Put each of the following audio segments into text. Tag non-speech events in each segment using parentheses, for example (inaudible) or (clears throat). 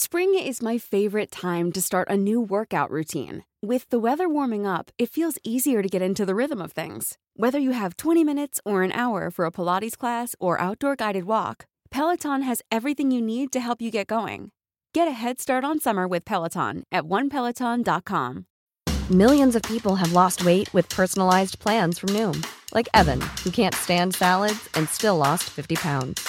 Spring is my favorite time to start a new workout routine. With the weather warming up, it feels easier to get into the rhythm of things. Whether you have 20 minutes or an hour for a Pilates class or outdoor guided walk, Peloton has everything you need to help you get going. Get a head start on summer with Peloton at onepeloton.com. Millions of people have lost weight with personalized plans from Noom, like Evan, who can't stand salads and still lost 50 pounds.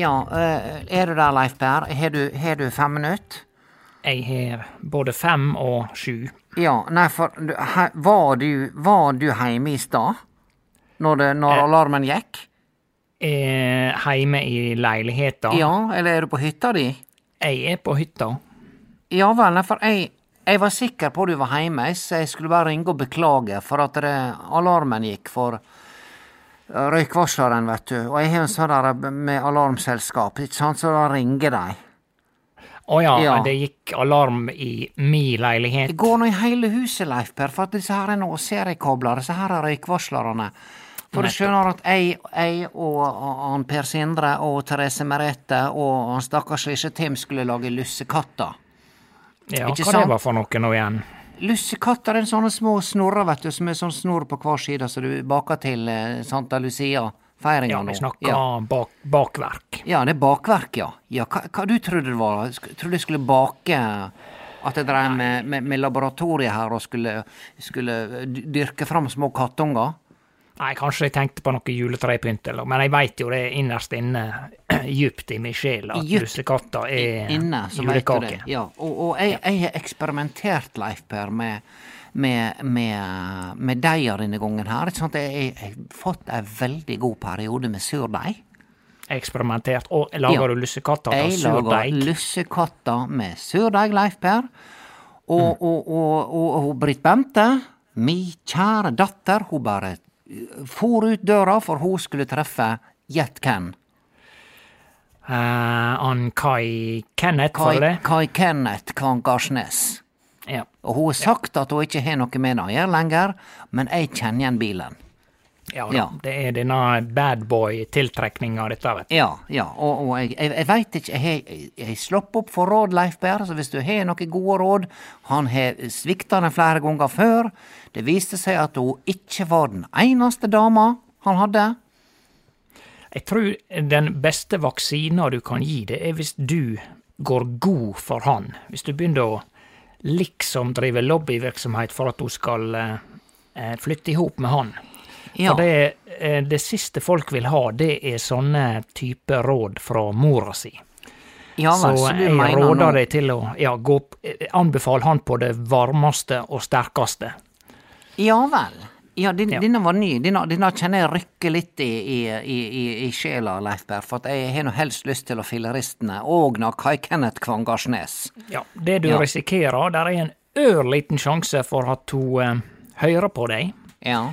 Ja, eh, er du der, Leif Per? Har du, har du fem minutter? Jeg har både fem og sju. Ja, nei, for var, du, var du hjemme i stad? Når, det, når Eh. alarmen gikk? Eh, Hjemme i leiligheta. Ja, eller er du på hytta di? Jeg er på hytta. Ja vel, for jeg, jeg var sikker på du var hjemme, så jeg skulle bare ringe og beklage for at det, alarmen gikk for røykvarsleren, vet du. Og jeg har en sånn der med alarmselskap, ikke sant, så da ringer de. Å ja, Ja. det gikk alarm i mi leilighet. Det går nå i hele huset, Leif Per, for at disse her er nå seriekobla, disse her er røykvarslerne. For du skjønner at jeg, jeg og han Per Sindre og Therese Merete og han stakkars lille Tim skulle lage lussekatter. Ja, hva sant? det var for noe nå igjen? Lussekatter er sånne små snorrer, vet du, som er sånn snor på hver side, så du baker til eh, Santa Lucia-feiringa Ja, nå. vi snakker Ja. bak, bakverk. ja, det er bakverk, ja. ja hva, hva du trodde det var? Trodde du skulle bake At jeg drev med, med, med laboratoriet her og skulle, skulle dyrke fram små kattunger? Nei, kanskje jeg tenkte på noe juletrepynt, eller men jeg veit jo det er innerst inne, (clears throat) djupt i min sjel, at lussekatter er Inne, julekake. Ja, og, og jeg, jeg har eksperimentert, Leif Per, med, med, med, med deig denne gangen her. Ikke sant? Jeg, har fått ei veldig god periode med surdeig. Eksperimentert. Og lager Ja. du lussekatter av Jeg lager surdeig? lussekatter med surdeig, Leif Per. Og, Mm. og, og, og, og Britt Bente, mi kjære datter, hun bare for ut døra, for hun skulle treffe Gjett hvem? Uh, han Kai Kenneth, var det Kai? Kai Kenneth Kvankarsnes. Ja. Og hun har sagt at hun ikke har noe med det å gjøre lenger, men jeg kjenner igjen bilen. Ja. Ja. det er denne badboy-tiltrekninga, dette, vet du. Ja, ja, og, og jeg, jeg, jeg veit ikke, jeg har- slått opp for råd, Leif Berr, så hvis du har noen gode råd Han har svikta den flere ganger før. Det viste seg at hun ikke var den eneste dama han hadde. Jeg tror den beste vaksina du kan gi, det er hvis du går god for han. Hvis du begynner å liksom drive lobbyvirksomhet for at hun skal eh, flytte i hop med han. Ja. For det, eh, det siste folk vil ha, det er sånne type råd fra mora si. Ja så så jeg råder deg til å ja, gå, eh, anbefale han på det varmeste og sterkeste. Ja vel. Ja, din, Ja. denne var ny. Denne, denne kjenner jeg rykke litt i, i, i, i, sjela, Leif Berr, for jeg har nå helst lyst til å filleristene og na Kai Kenneth Kvangarsnes. Ja, det du Ja. risikerer, der er en ørliten sjanse for at hun eh, hører på deg. Ja.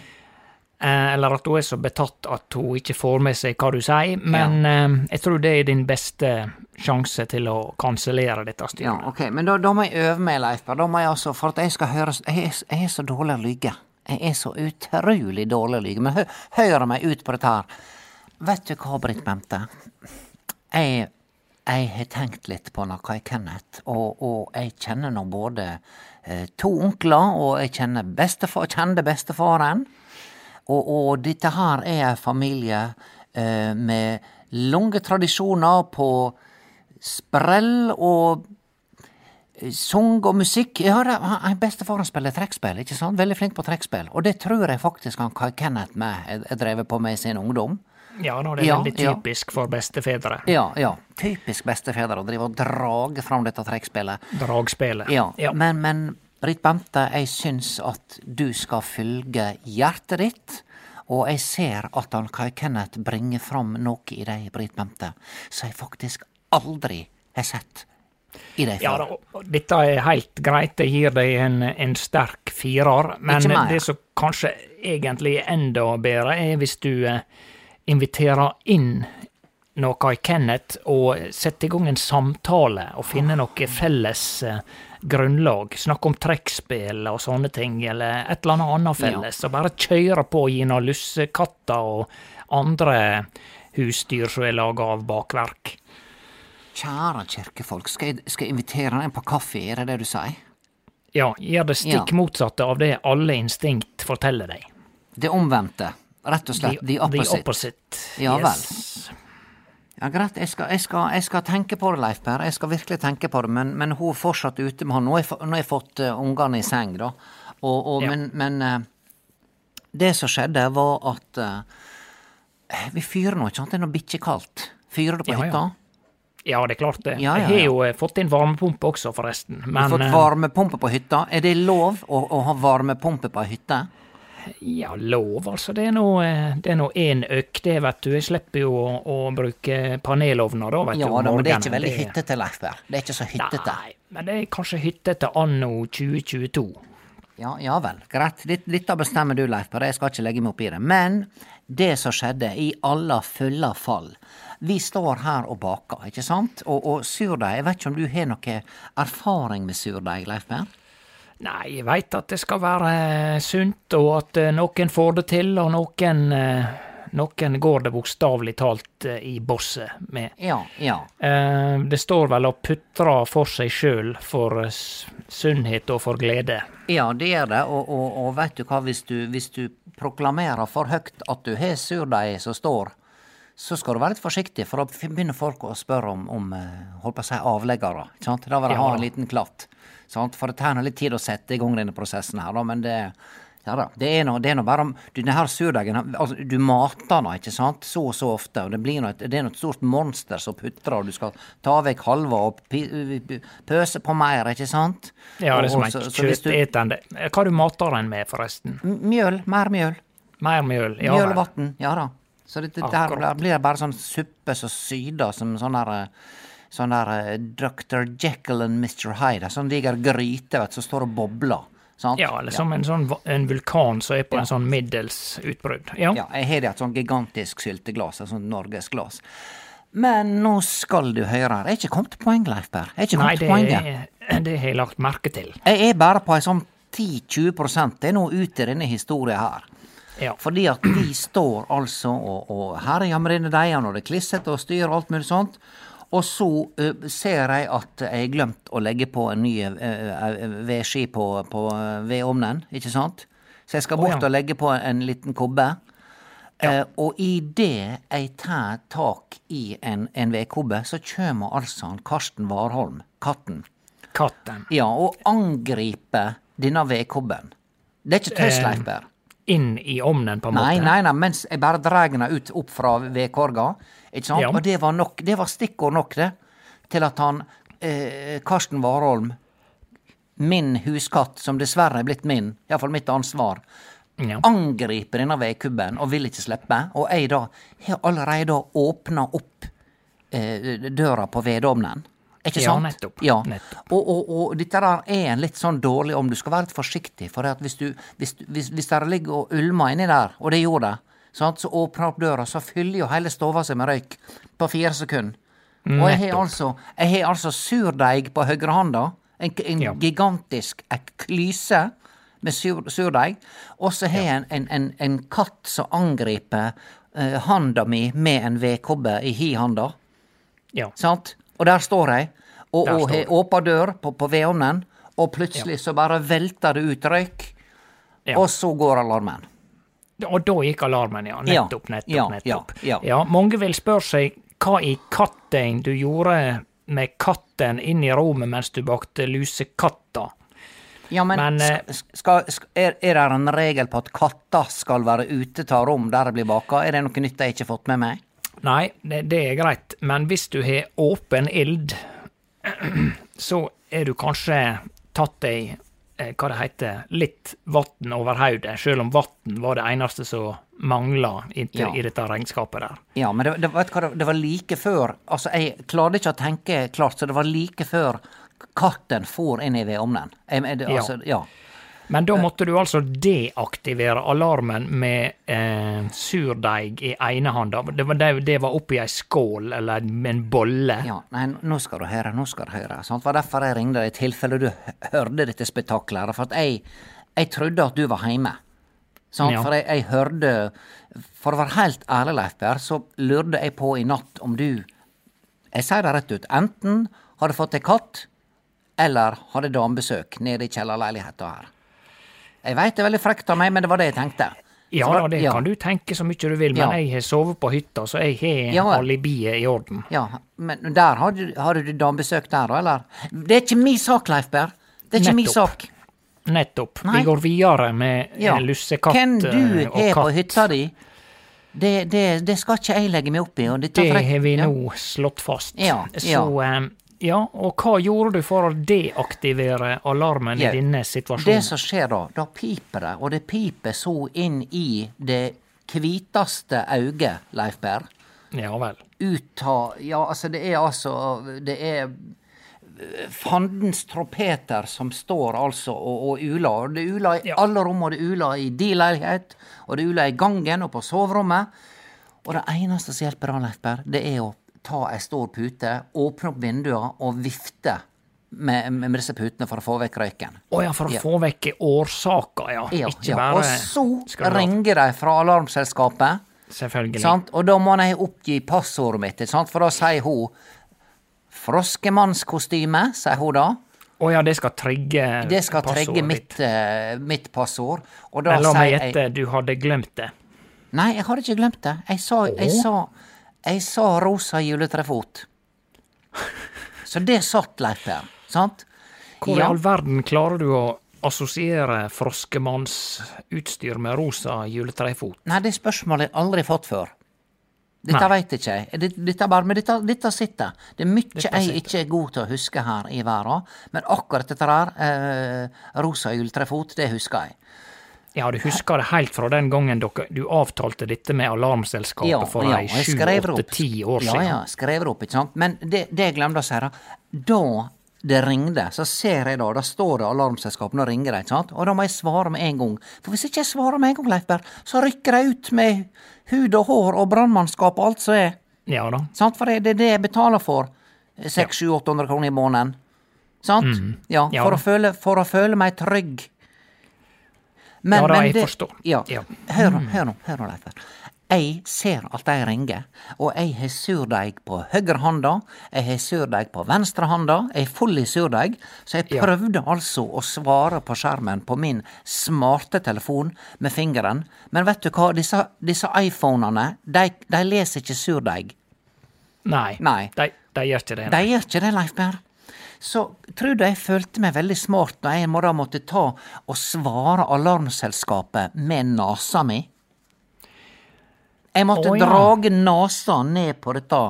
Eh, eller at hun er så betatt at hun ikke får med seg hva du sier. Men eh, jeg tror det er din beste sjanse til å kansellere dette styret. Ja, ok, men da, da må jeg øve meg, Leif Da må jeg altså, for at jeg skal høre Jeg jeg er så dårlig å lyge. Jeg er så utrolig dårlig å lyge. Men hø hør meg ut på dette her. Vet du hva, Britt Bente? Jeg, jeg har tenkt litt på noe jeg Kenneth, og, og jeg kjenner nå både eh, to onkler, og jeg kjenner bestefar, kjente bestefaren. Og, og dette her er en familie eh, med lange tradisjoner på sprell og eh, sang og musikk. Jeg hører han, bestefaren spiller trekkspill, ikke sant? Veldig flink på trekkspill. Og det tror jeg faktisk han Kenneth med har drevet på med i sin ungdom. Ja, nå er det Ja, veldig ja. typisk for bestefedre. Ja, ja. Typisk bestefedre å drive og drage fram dette trekkspillet. Dragspillet. Ja, ja. Men, men Britt Bente, jeg syns at du skal følge hjertet ditt. Og jeg ser at han Kai Kenneth bringer fram noe i deg, Britt Bente, som jeg faktisk aldri har sett i deg Ja, før. da, dette er helt greit, jeg gir deg en, en sterk firer, men det som kanskje egentlig er enda bedre, er hvis du eh, inviterer inn noe i Kenneth og setter i gang en samtale og finner noe felles eh, grunnlag. Snakke om trekkspill og sånne ting, eller et eller annet annet felles. Og bare kjøre på og gi noen lussekatter og andre husdyr som er laga av bakverk. Kjære kirkefolk, skal jeg, skal jeg invitere deg på kaffe, er det det du sier? Ja, gjør det stikk Ja. motsatte av det alle instinkt forteller deg. Det omvendte. Rett og slett. The, opposite. opposite. Ja vel. Yes. Ja, Greit, jeg skal, jeg, skal, jeg skal tenke på det, Leif Per. Jeg skal virkelig tenke på det, men, men hun er fortsatt ute med han. Nå har jeg, nå har jeg fått uh, ungene i seng, da. Og, og, Ja. Men, men uh, det som skjedde, var at uh, Vi fyrer nå, ikke sant? Det er nå bikkjekaldt. Fyrer det på Ja, ja. hytta? Ja, det er klart det. Ja, ja, Jeg har jo fått inn varmepumpe også, forresten. Du har fått varmepumpe på hytta. Er det lov å, å ha varmepumpe på ei hytte? Ja, lov, altså. Det er nå eh, det er nå én øk, det, vet du. Jeg slipper jo å, å bruke panelovner, da, vet Ja du. Ja da, men det er ikke veldig Det- hyttete, Leif. Det er ikke så hyttete. Nei, men det er kanskje hyttete anno 2022. Ja, ja vel, greit. Dette bestemmer du, Leif Per. Jeg skal ikke legge meg opp i det. Men det som skjedde, i alle fulle fall Vi står her og baker, ikke sant? Og, og surdeig, jeg vet ikke om du har noe erfaring med surdeig, Leif Per? Nei, jeg veit at det skal være eh, sunt, og at eh, noen får det til, og noen eh, Noen går det bokstavelig talt i bosset med. Ja, ja. Det står vel og putrer for seg sjøl for sunnhet og for glede. Ja, det gjør det. Og, og, og vet du hva, hvis du, hvis du proklamerer for høyt at du har surdeig som står, så skal du være litt forsiktig, for da begynner folk å spørre om, om holdt på å si avleggere. Ikke sant? Da vil de ha en liten klatt. Sant? For det tar nå litt tid å sette i gang denne prosessen her, da, men det ja da, det er nå bare om du, Den her surdeigen altså, Du mater den, ikke sant, så og så ofte, og det blir noe, det er noe stort monster som putrer, og du skal ta vekk halva og pøse på mer, ikke sant? Ja, det er som en kjøttetende. Hva du mater den med, forresten? Mjøl, mer mjøl. Mer mjøl? Ja mjøl og vann, ja da. Så det, det Akkurat. blir- bare sånn suppe som syder som sånn der Sånn der eh, Dr. Jekyll and Mr. Hyde. Sånn diger gryte vet, som står og bobler. Sant? Ja, eller som en sånn en vulkan som er på Ja. en sånn middels utbrudd. Ja. Ja, jeg har det et sånn gigantisk sylteglass, et sånt norgesglass. Men nå skal du høre. Jeg er ikke kommet til poeng, Leif Berr. Er Nei, det, er- det har jeg lagt merke til. Jeg er bare på en sånn 10-20% Det er nå ute i denne historien her. Ja. Fordi at vi står altså og, og herjer med denne deigen, og det er klissete og styr og alt mulig sånt. Og så uh, ser jeg at jeg har glemt å legge på en ny uh, vedski på, på eh, vedovnen, ikke sant? Så jeg skal bort bort ja. og legge på en liten kobbe. Eh, og idet jeg tar tak i en, en vedkobbe, så kommer altså han Karsten Warholm, katten, Katten. ja, og angriper denne vedkobben. Det er ikke tøys, Eh, Leif Per. Inn i ovnen, på en Nei, måte. nei, nei, mens jeg bare drar den ut opp fra vedkorga. Ikke sant? Ja. Og det var nok, det var stikkord nok, det, til at han eh, Karsten Warholm, min huskatt, som dessverre er blitt min, iallfall mitt ansvar, Ja. angriper denne vedkubben og vil ikke slippe. Og jeg da har allerede åpna opp eh, døra på vedovnen. Ikke Ja, sant? nettopp. Ja. Nettopp. Og, og, og dette der er en litt sånn dårlig om. Du skal være litt forsiktig. For hvis, du, hvis, hvis, hvis det ligger og ulmer inni der, og det gjorde det, sant, så åpner opp døra, så fyller jo hele stova seg med røyk på fire sekunder. Og jeg har altså, jeg har altså surdeig på høyrehånda. En, en Ja. gigantisk ek- klyse med sur, surdeig, og så har jeg en, en, en, katt som angriper eh, handa mi med en vedkobbe i hi handa. Ja. Sant? Og der står jeg, og, og har åpen dør på, på vedovnen, og plutselig så bare velter det ut røyk, Ja. og så går alarmen. Og da gikk alarmen, ja. Ja, Nettopp, nettopp, ja, nettopp. ja, ja. mange vil spørre seg hva i katten du gjorde med katten inn i rommet mens du bakte lusekatter. Ja, men, Men, skal, skal, er, er det en regel på at katter skal være ute ta rom der det blir baka? Er det noe nytt jeg ikke har fått med meg? Nei, det, er greit, men hvis du har åpen ild, (clears throat) så er du kanskje tatt deg, eh, hva det heter, litt vann over hodet, selv om vann var det eneste som mangla inntil Ja. i dette regnskapet der. Ja, men det, det, hva, det, var like før Altså, jeg klarte ikke å tenke klart, så det var like før katten for inn i. Jeg- jeg- det- Ja. Altså, ja. Men da måtte du altså deaktivere alarmen med eh, surdeig i ene handa. Det var, det, det var oppi ei skål eller en bolle. Ja, nei, nå skal du høre, nå skal du høre. Sant? Det var derfor jeg ringte deg, i tilfelle du hørte dette spetakkelet. For jeg, jeg trodde at du var. Sant? Ja. For jeg, jeg hørte For å være helt ærlig, Leif Berr, så lurte jeg på i natt om du Jeg sier det rett ut. Enten har du fått deg katt, eller har det damebesøk nede i kjellerleiligheta her. Jeg veit det er veldig frekt av meg, men det var det jeg tenkte. Ja da, det ja. kan du tenke så mye du vil, men Ja. jeg har sovet på hytta, så jeg har Ja. alibiet i orden. Ja, men der har du, har du damebesøk der òg, eller? Det er ikke min sak, Leif Per. Det er ikke min sak. Nettopp. Nei. Vi går videre med Ja. lussekatt Hvem du eh, og har på hytta di, det, det, det skal ikke jeg legge meg opp i. Det har vi nå slått fast. Ja, Så eh, ja, og hva gjorde du for å deaktivere alarmen Ja, i denne Det som skjer da, da piper det, og det piper så inn i det kviteste auget, Leif Berr. Ja vel. Ut av Ja, altså, det er altså Det er eh, fandens tropeter som står altså og, og uler. Det uler i Ja. alle rom, og det uler i din leilighet, og det uler i gangen og på soverommet. Og det eneste som hjelper da, Leif Berr, det er å ta ei stor pute, åpne opp vinduene og vifte med, med disse putene for å få vekk røyken. Å ja, for å Ja. få vekk årsaka, ja. Ja, Ikke ja. bare Og så ringer de fra alarmselskapet. Selvfølgelig. Sant? Og da må jeg oppgi passordet mitt, sant? for da sier hun Froskemannskostyme, sier hun da. Å ja, det skal trigge passordet Det skal trigge mitt, eh, mitt passord. Og da meg sier jeg gjetter, du hadde glemt det. Nei, jeg har ikke glemt det. Jeg sa, jeg sa, jeg sa rosa juletrefot. Så det satt, Leif Per. Sant? Hvor i Ja. all verden klarer du å assosiere froskemannsutstyr med rosa juletrefot? Nei, det spørsmålet har jeg aldri fått før. Dette veit ikke jeg. Dette, dette bare, men dette, dette sitter. Det er mye jeg ikke er god til å huske her i verden, men akkurat dette der, eh, rosa juletrefot, det husker jeg. Ja, du husker det helt fra den gangen dere, du avtalte dette med alarmselskapet Ja, for ja, jeg sju, åtte, ti år ja, siden. Ja, skrev det opp, ikke sant. Men det, det jeg glemte å si, da. Da det ringte, så ser jeg da, da står det alarmselskap, nå ringer de, ikke sant. Og da må jeg svare med en gang. For hvis ikke jeg svarer med en gang, Leifberg, så rykker de ut med hud og hår og brannmannskap og alt som er. Ja da. Sant, for det det er det jeg betaler for. 600-800 kroner i måneden. Sant? Ja, Mm. Ja for, å føle, for å føle meg trygg. Men, Ja da, men jeg det, forstår. Ja. Ja. Hør nå, hør nå, hør nå, Leif. Jeg ser at de ringer, og jeg har surdeig på høyre handa, jeg har surdeig på venstre handa, jeg er full i surdeig, så jeg Ja. prøvde altså å svare på skjermen på min smarte telefon med fingeren, men vet du hva, disse, disse iPhonene, de, de leser ikke surdeig. Nei, Nei. De, de gjør ikke det. De gjør ikke det, Leif Per. Så tror du jeg følte meg veldig smart når jeg må da måtte ta og svare alarmselskapet med nasa mi? Jeg måtte oh, ja. drage nasa ned på dette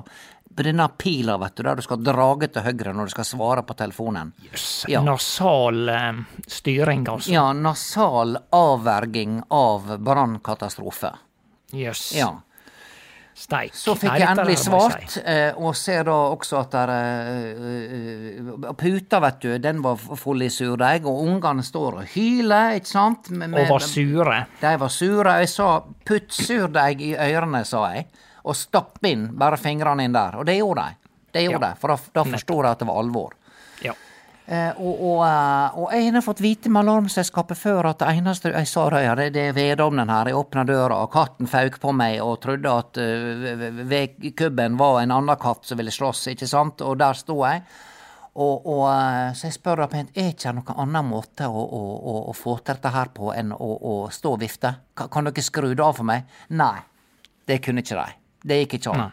på denne pila, vet du, der du skal drage til høyre når du skal svare på telefonen. Jøss, Ja. Nasal eh, styring, altså. Ja, nasal avverging av brannkatastrofe. Jøss. Ja. Steik. Så fikk Nei, jeg endelig svart, si. eh, og ser da også at der, eh, eh, Puta, vet du, den var full i surdeig, og ungene står og hyler, ikke sant? Med- med- Og var sure. De var sure. Jeg sa 'putt surdeig i ørene', sa jeg, og stapp inn bare fingrene inn der. Og det gjorde de. Det gjorde Ja. de, for da, da forsto de at det var alvor. Eh, og, og, eh, og jeg har fått vite med alarmselskapet før at det eneste jeg sa røya, det, det er vedovnen her. Jeg åpna døra, og katten fauk på meg og trodde at uh, vedkubben var en annen katt som ville slåss, ikke sant? Og der sto jeg. Og, og, eh, så jeg spør da pent, er ikke noen annen måte å, å, å, å få til dette her på enn å, stå og vifte? Kan, kan dere skru det av for meg? Nei, det kunne ikke de. Det gikk ikke an.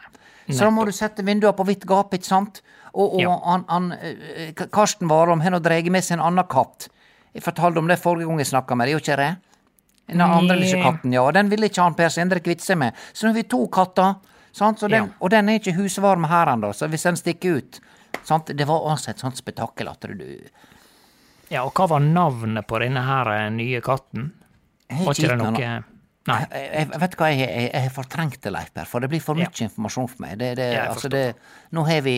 Så da må du sette vinduene på vidt gap, ikke sant? Og, og Ja. han, han, eh, Karsten Warholm har nå dratt med seg en annen katt. Jeg fortalte om det forrige gang jeg snakka med deg, gjorde ikke det? Den andre lille katten, ja. Den ville ikke han Per Sindre kvitte seg med. Så nå har vi to katter, sant? Så den, Ja. og den er ikke husvarm her ennå, så hvis den stikker ut sant? Det var altså et sånt spetakkel at du Ja, og hva var navnet på denne her eh, nye katten? Var ikke det noe- Nei. Jeg, jeg, vet hva, jeg, jeg, jeg har fortrengt det, Leif Per, for det blir for mye Ja. informasjon for meg. Det, det, altså det, nå har vi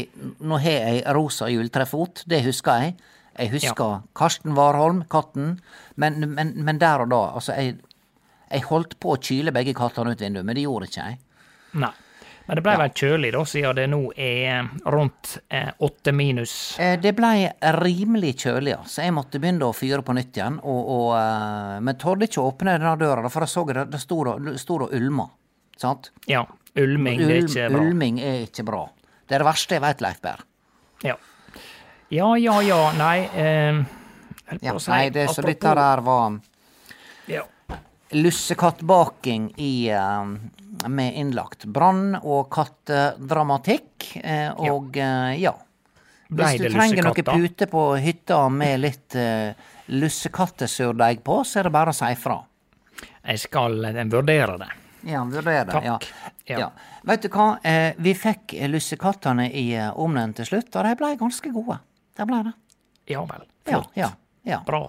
Nå har jeg rosa juletrefot, det husker jeg. Jeg husker Karsten Warholm, katten, men, men, men der og da, altså jeg holdt på å kyle begge kattene ut vinduet, men det gjorde ikke jeg. Nei. Men det ble vel kjølig, da, siden det nå er rundt eh, åtte minus. Eh, Det blei rimelig kjølig, ja. så jeg måtte begynne å fyre på nytt igjen. Og, og, eh, men torde ikke å åpne denne døra, for jeg så det, det sto det sto og ulma. Sant? Ja. Ulming, det er ikke bra. Ulming er ikke bra. Det er det verste jeg veit, Leif Berr. Ja. ja, ja, ja, nei eh, Ja, nei, det, så apropos- dette der var ja. Lussekattbaking i eh, med innlagt brann og kattedramatikk. eh, og eh, ja. Hvis du trenger noe puter pute på hytta med litt uh, lussekattesurdeig på, så er det bare å si ifra. Jeg skal eh, vurdere det. Ja, vurdere det. Takk. Ja. Ja. Vet du hva, eh, vi fikk lussekattene i eh, ovnen til slutt, og de ble ganske gode. De ble det. Ja vel. Ja, Flott. ja, ja. Bra.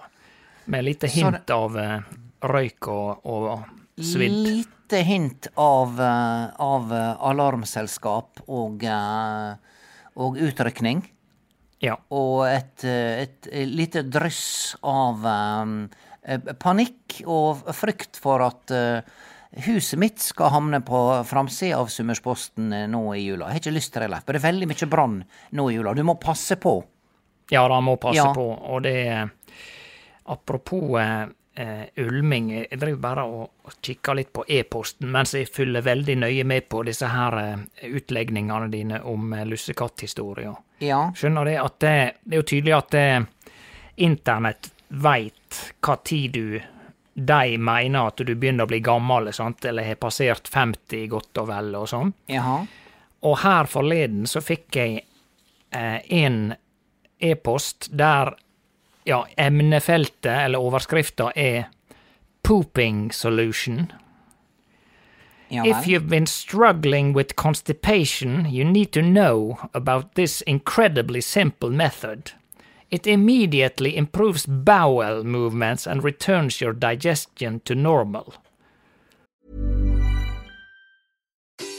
Med lite hint hint av eh, røyk og, og svidd. Lite hint av, eh, av eh, alarmselskap og, eh, og utrykning. Ja. Og et, et lite dryss av panikk og frykt for at huset mitt skal havne på framsida av Summersposten nå i jula. Jeg har ikke lyst til det, Leif. Det er veldig mye brann nå i jula. Du må passe på. Ja, da må passe Ja. på. Og det Apropos ulming, jeg driver bare og, kikker litt på e-posten mens jeg følger veldig nøye med på disse her eh, utlegningene dine om eh, lussekatthistorier. Ja. Skjønner det at det, det er jo tydelig at eh, internett veit hva tid du de mener at du begynner å bli gammel, sant? eller har passert 50 godt og vel, og sånn. Jaha. Og her forleden så fikk jeg eh, en e-post der ja, emnefeltet, eller overskrifta, er 'Pooping Solution'. Ja If you've been struggling with constipation, you need to know about this incredibly simple method. It immediately improves bowel movements and returns your digestion to normal.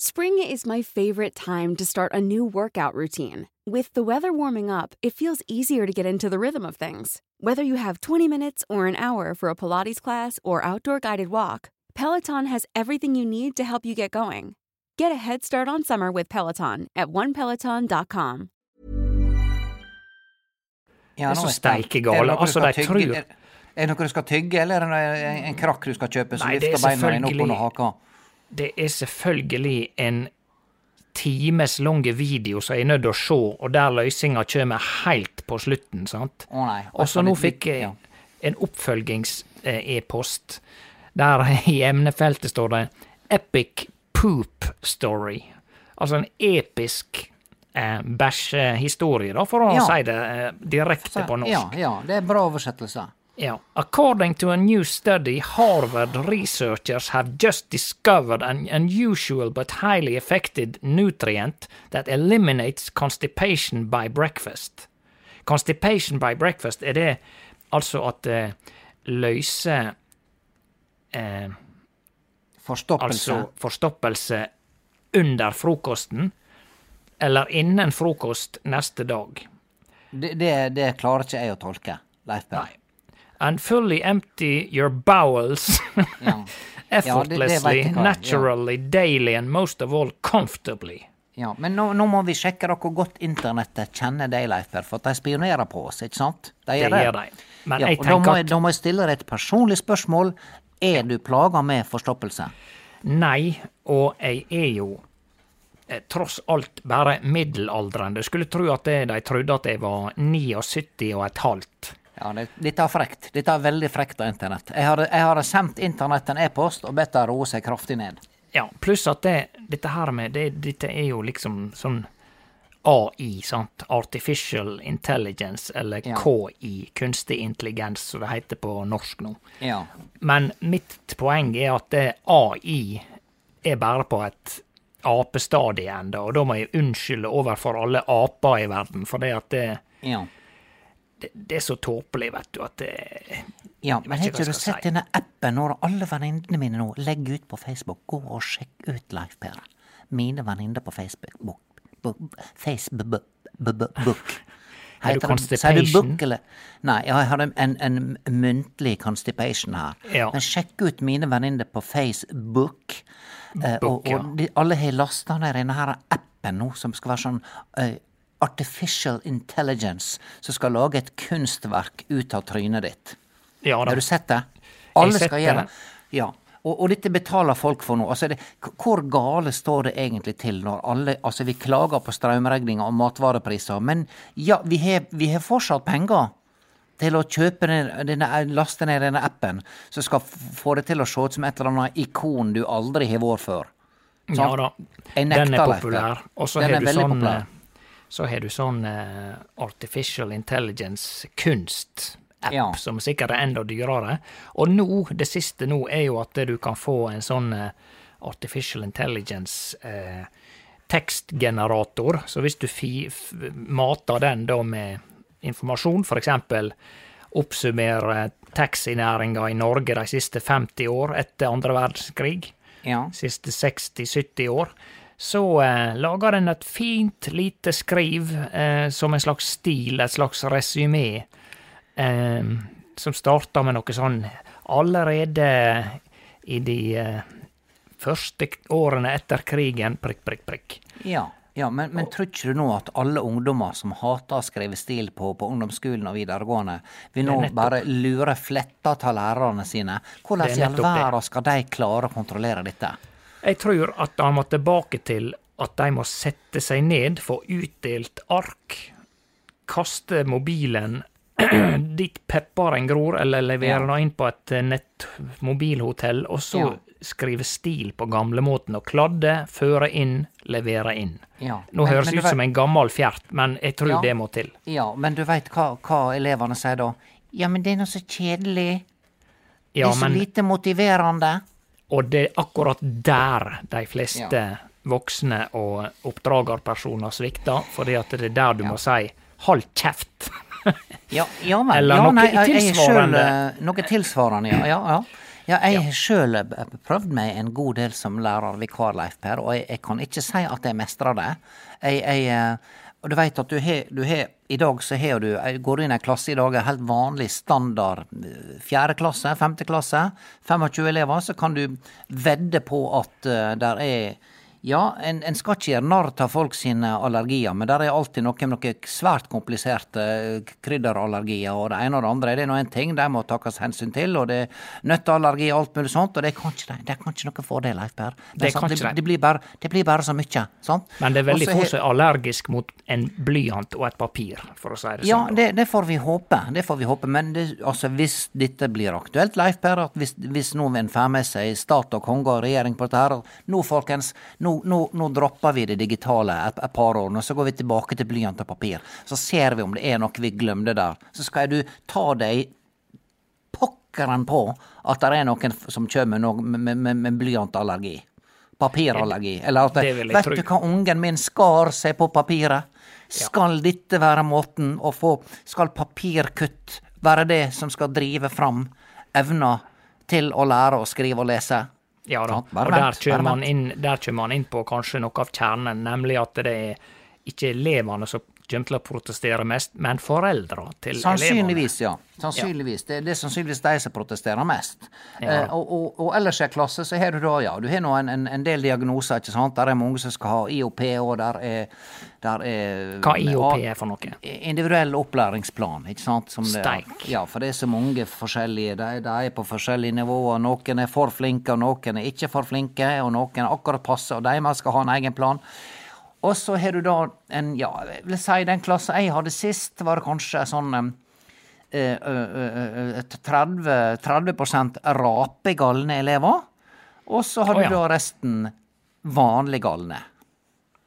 Spring is my favorite time to start a new workout routine. With the weather warming up, it feels easier to get into the rhythm of things. Whether you have 20 minutes or an hour for a Pilates class or outdoor guided walk, Peloton has everything you need to help you get going. Get a head start on summer with Peloton at onepeloton.com. Ja, Det er nå så jeg spent. steikegale. Er det noe du Altså, skal de tygge- tror- Er er det noe du skal tygge, eller er det noe- en, en krakk du skal kjøpe som Nei, det er vifter beina dine opp selvfølgelig- under haka? Det er selvfølgelig en times lang video som jeg er nødt til å se, og der løsninga kommer helt på slutten, sant? Å nei. Og så nå fikk jeg en oppfølgings-e-post, der i emnefeltet står det 'Epic Poop Story'. Altså en episk eh, bæsjehistorie, for å Ja. si det eh, direkte på norsk. Ja, ja, det er bra oversettelse. Yeah. According to a new study, Harvard researchers have just discovered an unusual but highly effective nutrient that eliminates constipation by breakfast. Constipation by breakfast, er det altså at det løser eh, Forstoppelse. Altså forstoppelse under frokosten, eller innen frokost neste dag. Det, det, det klarer ikke jeg å tolke, Leif Per. And fully empty your bowels (laughs) Ja. effortlessly, ja, det, det naturally, ja. daily, and most of all comfortably. Ja, men nå, nå må vi sjekke hvor godt internettet kjenner Leif for de spionerer på oss, ikke sant? De Det gjør de. Men jeg tenker da må, at da må jeg stille deg et personlig spørsmål. Er du plaga med forstoppelse? nei, og jeg er jo eh, tross alt bare middelaldrende. Skulle tro at det, de trodde at jeg var 79 og et halvt. Ja, det, Dette er frekt. Dette er veldig frekt av internett. Jeg har, jeg sendt internett en e-post og bedt det roe seg kraftig ned. Ja, pluss at det, dette her med det, Dette er jo liksom sånn AI, sant? Artificial Intelligence, eller Ja. KI, kunstig intelligens, som det heter på norsk nå. Ja. Men mitt poeng er at det AI er bare på et apestadie ennå, og da må jeg unnskylde overfor alle aper i verden, for det at det, Ja. Det, det er så tåpelig, vet du, at det Ja, Jeg men har ikke du sett si. denne appen når alle venninnene mine nå legger ut på Facebook? Gå og sjekk ut Leif Per. Mine venninner på Facebook. Book, book, Facebook. (laughs) Er Har du constipation? eller? Nei, jeg har en, en, en muntlig constipation her. Ja. Men sjekk ut mine venninner på Facebook. Eh, og Book, ja. og de, alle har lasta ned denne her appen nå, som skal være sånn eh, Artificial Intelligence, som skal lage et kunstverk ut av trynet ditt. Ja da. Har du sett det? Alle skal gjøre det. Ja. Og, og dette betaler folk for nå. Altså det, hvor gale står det egentlig til når alle Altså, vi klager på strømregninger og matvarepriser, men ja, vi har, fortsatt penger til å kjøpe den, denne, laste ned denne appen, som skal få det til å se ut som et eller annet ikon du aldri har vært før. Ja da. Den er populær. Og så Den har du sånn populær. Så har du sånn eh, artificial intelligence-kunst-app, Ja. som sikkert er enda dyrere. Og nå, det siste nå, er jo at du kan få en sånn eh, artificial intelligence eh, tekstgenerator. Så hvis du fi, mater den da med informasjon, for eksempel oppsummere taxinæringa i Norge de siste 50 år etter andre verdenskrig, Ja. siste 60-70 år, så eh, lager den et fint, lite skriv eh, som en slags stil, et slags resymé, eh, som starter med noe sånn allerede i de eh, første årene etter krigen, prikk, prikk, prikk. Ja, ja men, men tror ikke du nå at alle ungdommer som hater å skrive stil på, på ungdomsskolen og videregående, vil nå bare lure fletta av lærerne sine? Hvordan i all verden skal de klare å kontrollere dette? Jeg tror at han må tilbake til at de må sette seg ned, få utdelt ark, kaste mobilen (clears throat) dit pepperen gror, eller levere den inn på et eh, nettmobilhotell, og så Ja. skrive stil på gamlemåten og kladde, føre inn, levere inn. Ja, Nå men- høres det ut ut som en gammel fjert, men jeg tror Ja. det må til. Ja, men du veit hva, hva elevene sier da? Ja, men det er noe så kjedelig. Det er så men, lite motiverende. Og det er akkurat der de fleste voksne og oppdragerpersoner svikter, fordi at det er der du må si 'hold kjeft'. (laughs) Ja, ja men Eller ja, noe nei, jeg- jeg tilsvarende. selv, eh, noe tilsvarende, ja. ja, ja. Ja, jeg har sjøl prøvd meg en god del som lærer vikar, Leif Per, og jeg, jeg kan ikke si at jeg mestrer det. Jeg, jeg, eh, og du veit at du har, I dag så har du Går du inn i en klasse i dag, en helt vanlig standard eh, fjerde klasse, femte klasse, 25 elever, så kan du vedde på at uh, der er ja, en, en skal ikke gjøre narr av folk sine allergier, men der er alltid noe med noen svært kompliserte eh, krydderallergier og det ene og det andre. Det er nå en ting de må takkes hensyn til, og det er nøtteallergi og alt mulig sånt, og det kan ikke de. Det kan ikke noen fordel, Leif Per. Det det, det, det, blir bare, det blir bare så mye, sant? Men det er veldig få som er allergisk mot en blyant og et papir, for å si det sånn. Ja, det, det får vi håpe. Det får vi håpe. Men det, altså, hvis dette blir aktuelt, Leif Per, at hvis, hvis en får med seg stat og konge og regjering på dette her, nå folkens, nå, nå, nå dropper vi det digitale et, et par år, og så går vi tilbake til blyant og papir. Så ser vi om det er noe vi glemte der. Så skal du ta deg pokkeren på at det er noen som kommer med, med, med, med blyantallergi. Papirallergi. Eller at Vet du hva ungen min skar seg på papiret? Skal dette være måten å få Skal papirkutt være det som skal drive fram evna til å lære å skrive og lese? Ja da, og der kommer, man inn, der kommer man inn på kanskje noe av kjernen, nemlig at det er ikke elevene som kommer til å protestere mest, men foreldra til elevene. Sannsynligvis, ja. Sannsynligvis. Det, det er sannsynligvis de som protesterer mest. Ja. Eh, og, og, og ellers i en klasse så har du da, ja, du har nå en, en, en del diagnoser, ikke sant. Der er mange som skal ha IOP, og der er, der er Hva IOP er for noe? Individuell opplæringsplan, ikke sant. Som det, Steik. ja, for det er så mange forskjellige. De, de er på forskjellige nivåer. Noen er for flinke, og noen er ikke for flinke, og noen er akkurat passe, og de skal ha en egen plan. Og så har du da en, ja, jeg vil si den klassen jeg hadde sist, var det kanskje sånn eh, eh, eh, eh, 30, 30 rapegalne elever. Og så hadde oh, ja. du da resten vanlig galne.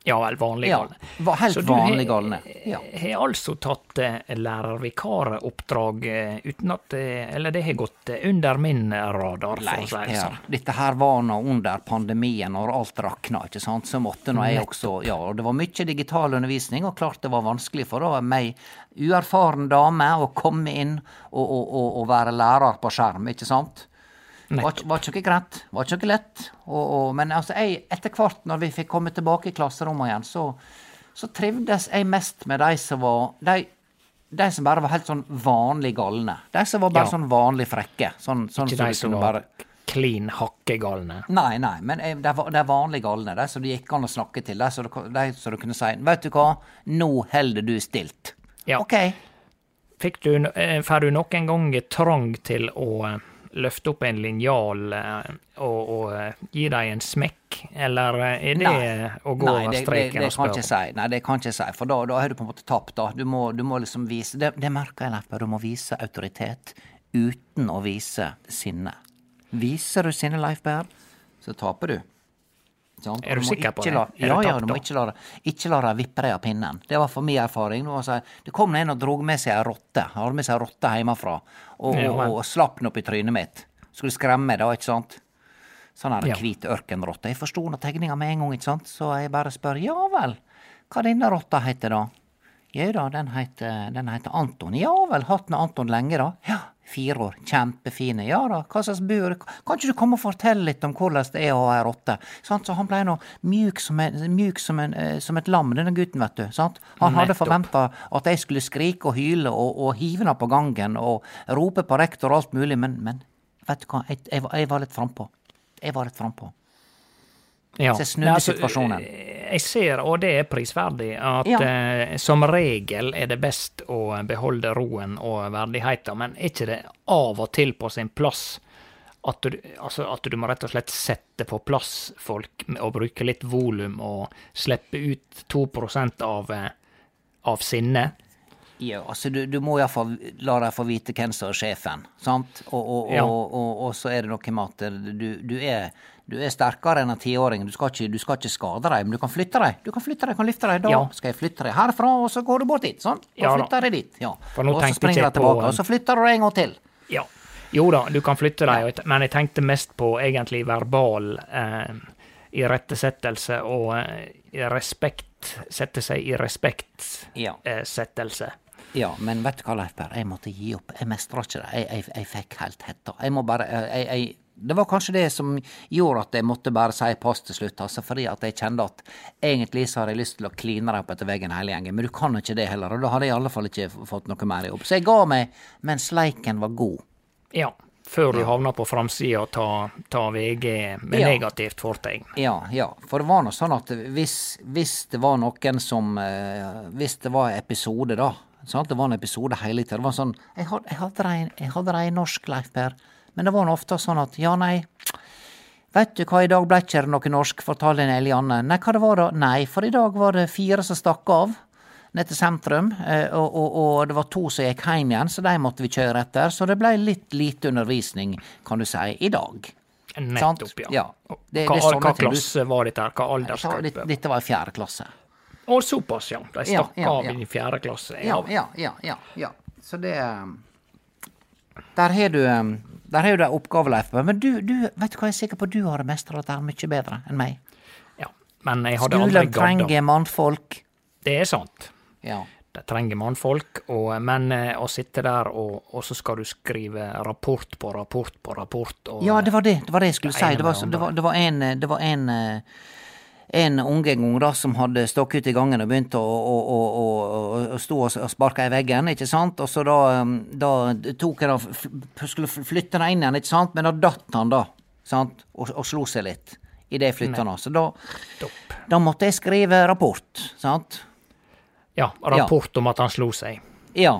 Ja vel, vanlig galne. Ja, helt Så du vanlig galne. Ja. Har altså tatt eh, lærervikaroppdrag eh, uten at eh, Eller det har gått under min radar, for å si det sånn. dette her var nå under pandemien, når alt rakna, ikke sant. Så måtte nå jeg også Ja, og det var mye digital undervisning, og klart det var vanskelig for da meg, uerfaren dame, å komme inn og, og, og, og være lærer på skjerm, ikke sant. Var, var ikke greit, var ikke lett. Og, og, men altså, jeg, etter hvert, når vi fikk komme tilbake i klasserommet igjen, så, så trivdes jeg mest med de som var de, de som bare var helt sånn vanlig galne. De som var bare Ja. sånn vanlig frekke. Sånn, sånn Ikke de som var bare klin hakkegalne. Nei, nei, men de var- de vanlig galne. De som det gikk an å snakke til. De som du, du kunne si 'Vet du hva, nå holder du stilt'. Ja. OK. Fikk du, eh, får du noen gang trang til å eh, løfte opp en linjal eh, og, og eh, gi dem en smekk, eller eh, er det Nei. å gå Nei, det, det, streken det og kan ikke spørre? si. Nei, det kan ikke si, for da, da har du på en måte tapt. da. Du må, du må liksom vise Det, det merker jeg, Leif Du må vise autoritet uten å vise sinne. Viser du sinne, Leif Berr, så taper du. Sant? Er du sikker på det? La, Er ja, ja, du må ikke la, ikke la deg vippe deg av pinnen. Det var for min erfaring. Det, var så, det kom en og drog med seg ei rotte. Hadde med seg ei rotte hjemmefra. Og, Ja, og, og slapp den opp i trynet mitt. Skulle skremme meg, da, ikke sant. Sånn her Ja. hvit ørkenrotte. Jeg forsto nå tegninga med en gang, ikke sant, så jeg bare spør ja vel, hva denne rotta heter da? Jau da, den heter, den heter Anton. Ja vel, hatt med Anton lenge da? Ja, fire år, kjempefine. Ja da, hva slags bur? Kan ikke du komme og fortelle litt om hvordan det er å ha ei rotte? Så han blei nå mjuk som, en, mjuk som, en, eh, som et lam, denne gutten, vet du. Sant? Han hadde forventa at jeg skulle skrike og hyle og, og hive henne på gangen og rope på rektor og alt mulig, men, men vet du hva, jeg, jeg, jeg var litt frampå. Jeg var litt frampå. Ja. Så jeg snudde altså, situasjonen. eh, Jeg ser, og det er prisverdig, at Ja. eh, som regel er det best å beholde roen og verdigheten, men er ikke det av og til på sin plass at du, altså at du må rett og slett sette på plass folk og bruke litt volum og slippe ut 2% av, eh, av sinnet? Ja, altså du, du må iallfall la dem få vite hvem som er sjefen, sant? Og, og, Ja. og, og, og så er det noe med at du, du, er, du er sterkere enn en tiåring. Du, skal ikke- du skal ikke skade dem, men du kan flytte dem. Du kan flytte dem, kan løfte dem. Da Ja. skal jeg flytte deg herfra, og så går du bort dit. sånn. Og Ja flytter jeg dit. ja. Og så springer jeg tilbake, og så flytter du en gang til. Ja. Jo da, du kan flytte deg, men jeg tenkte mest på egentlig verbal eh, irettesettelse og eh, respekt Sette seg i Ja. respektsettelse. Ja, men vet du hva, Leif Berr, jeg måtte gi opp. Jeg mestra ikke det. Jeg, jeg, jeg fikk helt hetta. Jeg må bare jeg, jeg, Det var kanskje det som gjorde at jeg måtte bare si pass til slutt, altså fordi at jeg kjente at egentlig så har jeg lyst til å kline deg opp etter veggen hele gjengen, men du kan ikke det heller, og da hadde jeg i alle fall ikke fått noe mer jobb. Så jeg ga meg mens leiken var god. Ja. Før du havna på framsida og tar ta VG med Ja. negativt fortegn. Ja, ja. For det var nå sånn at hvis, hvis det var noen som eh, Hvis det var episode, da. Sant? Det var en episode hele tida. Det var sånn Jeg hadde, jeg hadde jeg hadde norsk, Leif Per. Men det var nå ofte sånn at ja, nei. Vet du hva, i dag ble ikke det noe norsk, fortalte en Elianne. Nei, hva det var da? Nei, for i dag var det fire som stakk av ned til sentrum, eh, og, og, og det var to som gikk hjem igjen, så de måtte vi kjøre etter. Så det ble litt lite undervisning, kan du si, i dag. Nettopp, ja. Ja. Det- hva det hva klasse var dette? her? Hva aldersgruppe? Dette, var i fjerde klasse. Å, såpass, ja. De stakk ja, av ja. i fjerde klasse. Ja, ja, ja, ja. Så det um, Der har du um, Der har jo det oppgave, Leif. Men du, du, vet du hva jeg er sikker på, du har det mestra dette her mye bedre enn meg. ja. Men jeg hadde aldri Skolen trenger mannfolk. Det er sant. Ja. De trenger mannfolk, og, men eh, å sitte der og, og så skal du skrive rapport på rapport på rapport og, Ja, det var det, det var det jeg skulle Det si. Det var, det var, det var en, det var en, eh, en unge en gang da, som hadde stått ut i gangen og begynte å, å, å, å, stå og sparke i veggen, ikke sant. Og så da, um, da tok jeg da, skulle flytte den inn igjen, ikke sant. Men da datt han, da. Sant? Og, og slo seg litt idet jeg flytta den. Så da, da måtte jeg skrive rapport, sant. Ja, rapport om at han slo seg. Ja.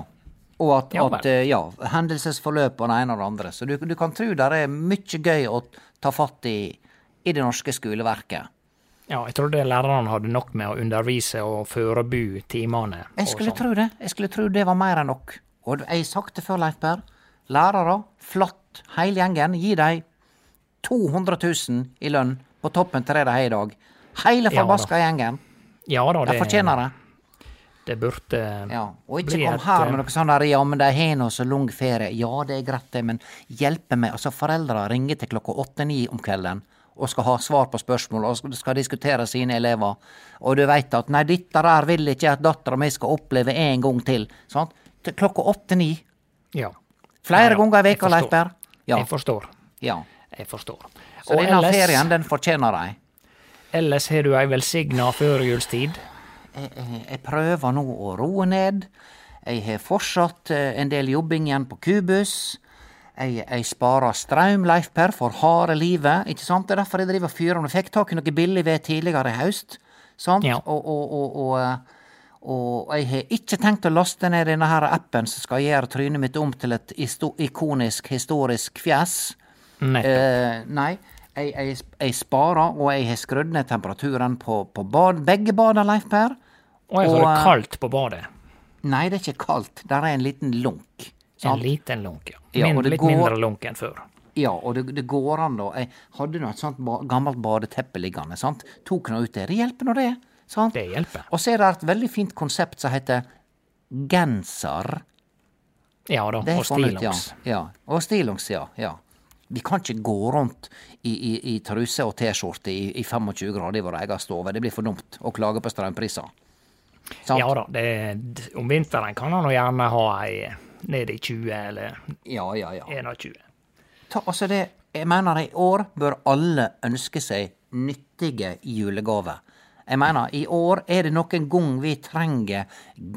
Og at, Ja at eh, ja, hendelsesforløp og det ene og det andre. Så du, du kan tro det er mye gøy å ta fatt i i det norske skoleverket. Ja, jeg trodde lærerne hadde nok med å undervise og forbu timene. Jeg skulle sånn. tro det. Jeg skulle tro det var mer enn nok. Og jeg har sagt det før, Leif Berr. Lærere, flott, hele gjengen. Gi dem 200 000 i lønn på toppen til det de har i dag. Hele Ja da. gjengen. Ja da, De det, fortjener det. det burde Ja. Og ikke kom her eh, med noe sånn der ja, men de har nå så lang ferie. Ja, det er greit, det, men hjelpe meg. Altså, foreldre ringer til klokka åtte-ni om kvelden og skal ha svar på spørsmål og skal- diskutere sine elever, og du veit at nei, dette der vil ikke at dattera mi skal oppleve en gang til. Sant? Til klokka åtte-ni. Ja. Flere Ja, ganger i veka, Leif Berr. Ja. Jeg forstår. ja. Jeg forstår. Så denne ferien, den fortjener de. ellers har du ei velsigna førjulstid. jeg, jeg- jeg prøver nå å roe ned. Jeg har fortsatt eh, en del jobbing igjen på Kubus. Jeg, jeg sparer strøm, Leif Per, for harde livet. Ikke sant? Det er derfor jeg driver og fyrer. Jeg fikk tak i noe billig ved tidligere i høst. Sant? Ja. Og, og, og, og, eh, og jeg har ikke tenkt å laste ned denne her appen som skal gjøre trynet mitt om til et ikonisk, historisk fjes. Eh, nei, jeg, jeg, jeg sparer, og jeg har skrudd ned temperaturen på, på bad, begge bader, Leif Per. og jeg har det eh, kaldt på badet. Nei, det er ikke kaldt. Der er en liten lunk. En liten lunk, ja. Ja, Min, litt går- mindre lunk enn før. Ja, og det, det går an, da. Jeg hadde nå et sånt ba gammelt badeteppe liggende. sant? Tok nå ut det. Det hjelper nå, det. sant? Det hjelper. Og så er det et veldig fint konsept som heter genser. Ja da, og ut, stillongs. Ja. ja. Og stillongs, ja. ja. Vi kan ikke gå rundt i, i, i truse og T-skjorte i, i 25 grader i vår egen stove. Det blir for dumt å klage på strømpriser. Sant? Ja da, det, om vinteren kan han gjerne ha ei ned i 20 eller ja, ja. ja. 21. Ta, altså det, jeg mener i år bør alle ønske seg nyttige julegaver. Jeg mener, i år er det noen gang vi trenger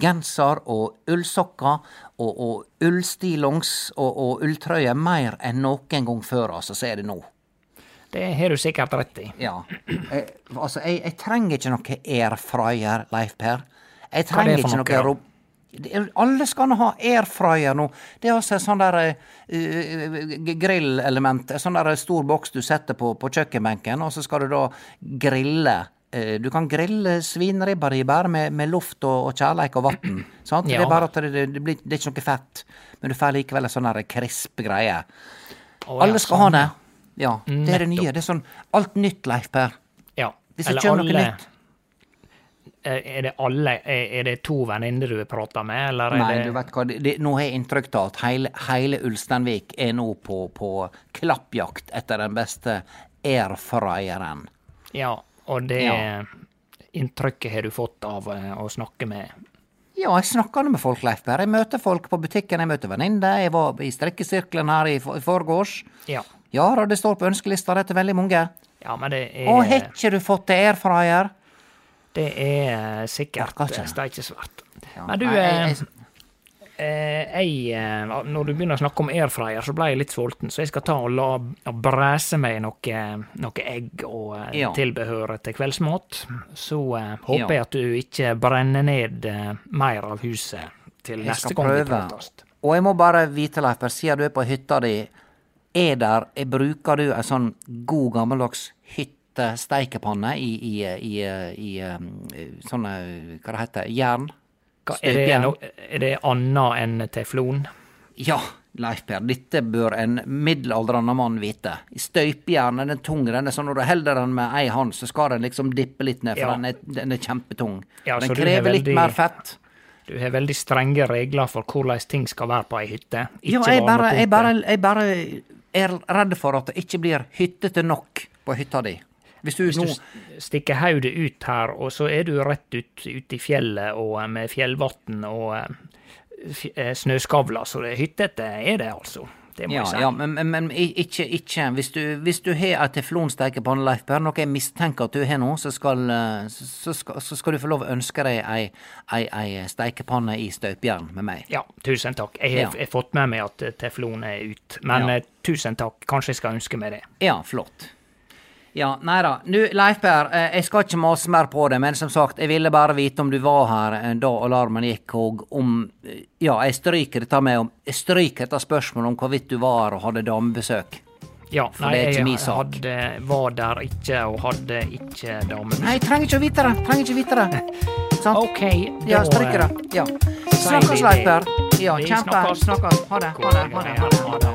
genser og ullsokker og, og ullstillongs og, og ulltrøye mer enn noen gang før, altså, så er det nå. Det har du sikkert rett i. Ja. Jeg, altså, jeg, jeg trenger ikke noe airfryer, Leif Per. Jeg er trenger ikke noe, noe Alle skal nå ha airfryer nå. Det er altså et sånn der uh, grillelement. En sånn der stor boks du setter på, på kjøkkenbenken, og så skal du da grille. Du kan grille svinribba di bare med, med luft og, og kjærleik og vann. Ja. Det er bare at det, det, det, blir, det er ikke noe fett, men du får likevel en sånn krisp greie. Å, Alle skal skal ha sånn, det. ja. Det er det nye. Det er sånn alt nytt, Leif Per. Ja. Hvis det kommer noe nytt. Er er det alle Er er det to venninner du prater med, eller er Nei, det du vet hva, det, det, nå har jeg inntrykk av at hele, hele Ulsteinvik er nå på, på klappjakt etter den beste airfryeren. Ja, og det Ja. inntrykket har du fått av eh, å snakke med Ja, jeg snakker med folk, Leif Berr. Jeg møter folk på butikken, jeg møter venninner. Jeg var i strekkesirkelen her i, for- i forgårs. Ja. Ja det står på ønskelista det til veldig mange. Ja, men det er Og har ikke du fått deg airfryer? Det er sikkert eh, steikesvart. Ja, Men du, eh, jeg- jeg- eh, jeg eh, Når du begynner å snakke om airfryer, så ble jeg litt sulten, så jeg skal ta og la og bræse meg noe, noe egg og eh, Ja. tilbehør til kveldsmat. Så eh, håper Ja. jeg at du ikke brenner ned eh, mer av huset til Jeg neste gang vi prates. Og jeg må bare vite, Leif siden du er på hytta di, er der, er, bruker du en sånn god gammeldags hyttesteikepanne i, i, i, i, um, sånne, hva det heter, jern? Hva, er, det no, er det annet enn teflon? Ja, Leif Per, dette bør en middelaldrende mann vite. I den er tung, den er sånn når du holder den med ei hånd, så skal den liksom dippe litt ned, for Ja. den, er, den er kjempetung. Ja, den krever veldig... litt mer fett. Du har veldig strenge regler for hvordan ting skal være på ei hytte. Ja, jeg bare, jeg, bare, jeg bare er redd for at det ikke blir hyttete nok på hytta di. Hvis du Hvis nå stikker hodet ut her, og så er du rett ut, ut i fjellet og eh, med fjellvann og eh, eh, snøskavler, så det hyttete er det altså. Det må Ja, jeg si. ja, men, men, ikke, ikke Hvis du, hvis du har ei teflonstekepanne, Leif Per, noe jeg mistenker at du har nå, så skal, så, så skal, så skal du få lov å ønske deg ei, ei, ei stekepanne i støpejern med meg. Ja, tusen takk. Jeg har Ja. fått med meg at teflon er ut, men Ja. tusen takk. Kanskje jeg skal ønske meg det. Ja, flott. Ja, nei da. Nå, Leif Per, eh, jeg skal ikke mase mer på det, men som sagt, jeg ville bare vite om du var her eh, da alarmen gikk, og om eh, Ja, jeg stryker dette med om Jeg stryker dette spørsmålet om hvorvidt du var og hadde damebesøk. Ja, For nei, jeg hadde, var der ikke og hadde ikke damebesøk. Nei, jeg trenger ikke å vite det! Trenger ikke vite det. Sant? OK, da Ja, stryker det. Ja. Snakkes, Leif. Per. Ja, kjempe. Snakkes. Ha det. Ha det. Ha det. Ha det. Ha det.